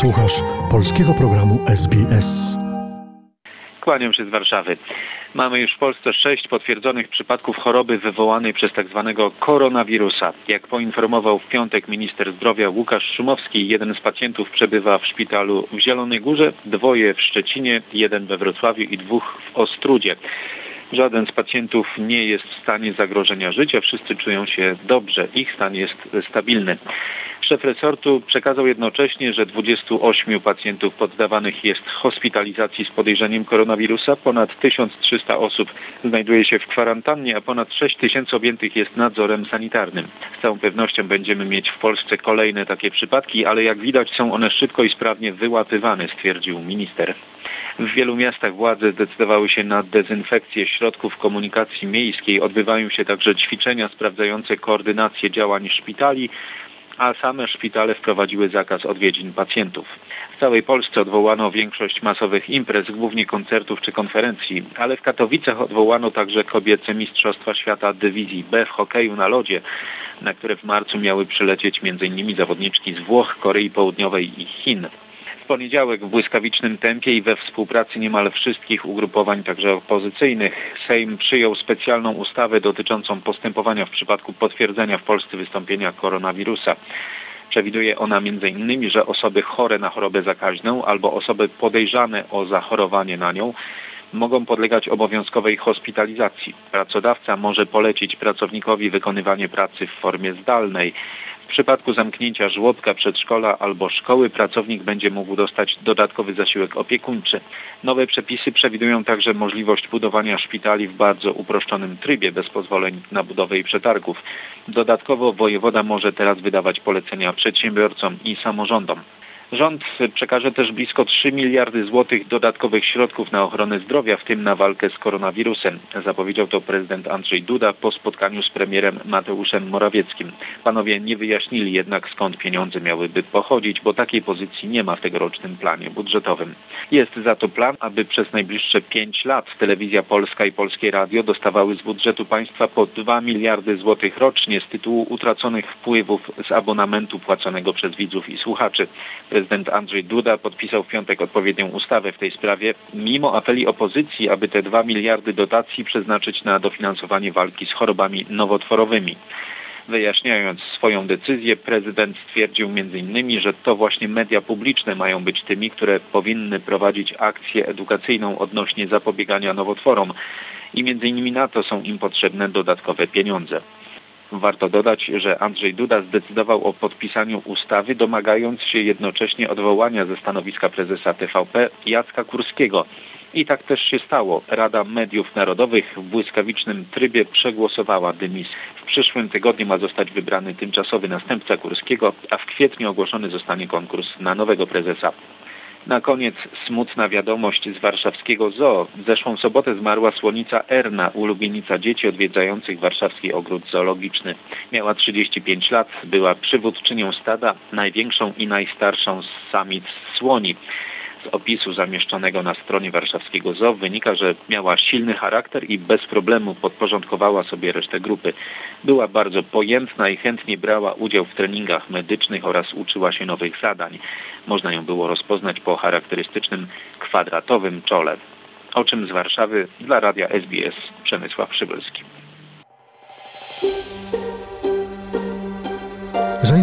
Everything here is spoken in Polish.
Słuchasz polskiego programu SBS. Kłaniam się z Warszawy. Mamy już w Polsce sześć potwierdzonych przypadków choroby wywołanej przez tzw. koronawirusa. Jak poinformował w piątek minister zdrowia Łukasz Szumowski, jeden z pacjentów przebywa w szpitalu w Zielonej Górze, dwoje w Szczecinie, jeden we Wrocławiu i dwóch w Ostrudzie. Żaden z pacjentów nie jest w stanie zagrożenia życia, wszyscy czują się dobrze, ich stan jest stabilny. Szef resortu przekazał jednocześnie, że 28 pacjentów poddawanych jest hospitalizacji z podejrzeniem koronawirusa, ponad 1300 osób znajduje się w kwarantannie, a ponad 6 tysięcy objętych jest nadzorem sanitarnym. Z całą pewnością będziemy mieć w Polsce kolejne takie przypadki, ale jak widać są one szybko i sprawnie wyłapywane, stwierdził minister. W wielu miastach władze zdecydowały się na dezynfekcję środków komunikacji miejskiej. Odbywają się także ćwiczenia sprawdzające koordynację działań szpitali, a same szpitale wprowadziły zakaz odwiedzin pacjentów. W całej Polsce odwołano większość masowych imprez, głównie koncertów czy konferencji, ale w Katowicach odwołano także kobiece Mistrzostwa Świata Dywizji B w hokeju na lodzie, na które w marcu miały przylecieć m.in. zawodniczki z Włoch, Korei Południowej i Chin. W poniedziałek w błyskawicznym tempie i we współpracy niemal wszystkich ugrupowań, także opozycyjnych, Sejm przyjął specjalną ustawę dotyczącą postępowania w przypadku potwierdzenia w Polsce wystąpienia koronawirusa. Przewiduje ona m.in., że osoby chore na chorobę zakaźną albo osoby podejrzane o zachorowanie na nią mogą podlegać obowiązkowej hospitalizacji. Pracodawca może polecić pracownikowi wykonywanie pracy w formie zdalnej. W przypadku zamknięcia żłobka, przedszkola albo szkoły pracownik będzie mógł dostać dodatkowy zasiłek opiekuńczy. Nowe przepisy przewidują także możliwość budowania szpitali w bardzo uproszczonym trybie bez pozwoleń na budowę i przetargów. Dodatkowo wojewoda może teraz wydawać polecenia przedsiębiorcom i samorządom. Rząd przekaże też blisko 3 miliardy złotych dodatkowych środków na ochronę zdrowia, w tym na walkę z koronawirusem. Zapowiedział to prezydent Andrzej Duda po spotkaniu z premierem Mateuszem Morawieckim. Panowie nie wyjaśnili jednak skąd pieniądze miałyby pochodzić, bo takiej pozycji nie ma w tegorocznym planie budżetowym. Jest za to plan, aby przez najbliższe 5 lat Telewizja Polska i Polskie Radio dostawały z budżetu państwa po 2 miliardy złotych rocznie z tytułu utraconych wpływów z abonamentu płaconego przez widzów i słuchaczy. Prezydent Andrzej Duda podpisał w piątek odpowiednią ustawę w tej sprawie, mimo apeli opozycji, aby te 2 miliardy dotacji przeznaczyć na dofinansowanie walki z chorobami nowotworowymi. Wyjaśniając swoją decyzję, prezydent stwierdził m.in., że to właśnie media publiczne mają być tymi, które powinny prowadzić akcję edukacyjną odnośnie zapobiegania nowotworom i m.in. na to są im potrzebne dodatkowe pieniądze. Warto dodać, że Andrzej Duda zdecydował o podpisaniu ustawy, domagając się jednocześnie odwołania ze stanowiska prezesa TVP Jacka Kurskiego. I tak też się stało. Rada Mediów Narodowych w błyskawicznym trybie przegłosowała dymis. W przyszłym tygodniu ma zostać wybrany tymczasowy następca Kurskiego, a w kwietniu ogłoszony zostanie konkurs na nowego prezesa. Na koniec smutna wiadomość z warszawskiego zoo. W zeszłą sobotę zmarła słonica Erna, ulubienica dzieci odwiedzających warszawski ogród zoologiczny. Miała 35 lat, była przywódczynią stada, największą i najstarszą z samic słoni. Z opisu zamieszczonego na stronie warszawskiego zoo wynika, że miała silny charakter i bez problemu podporządkowała sobie resztę grupy. Była bardzo pojętna i chętnie brała udział w treningach medycznych oraz uczyła się nowych zadań. Można ją było rozpoznać po charakterystycznym kwadratowym czole. O czym z Warszawy dla radia SBS Przemysław Przybylski.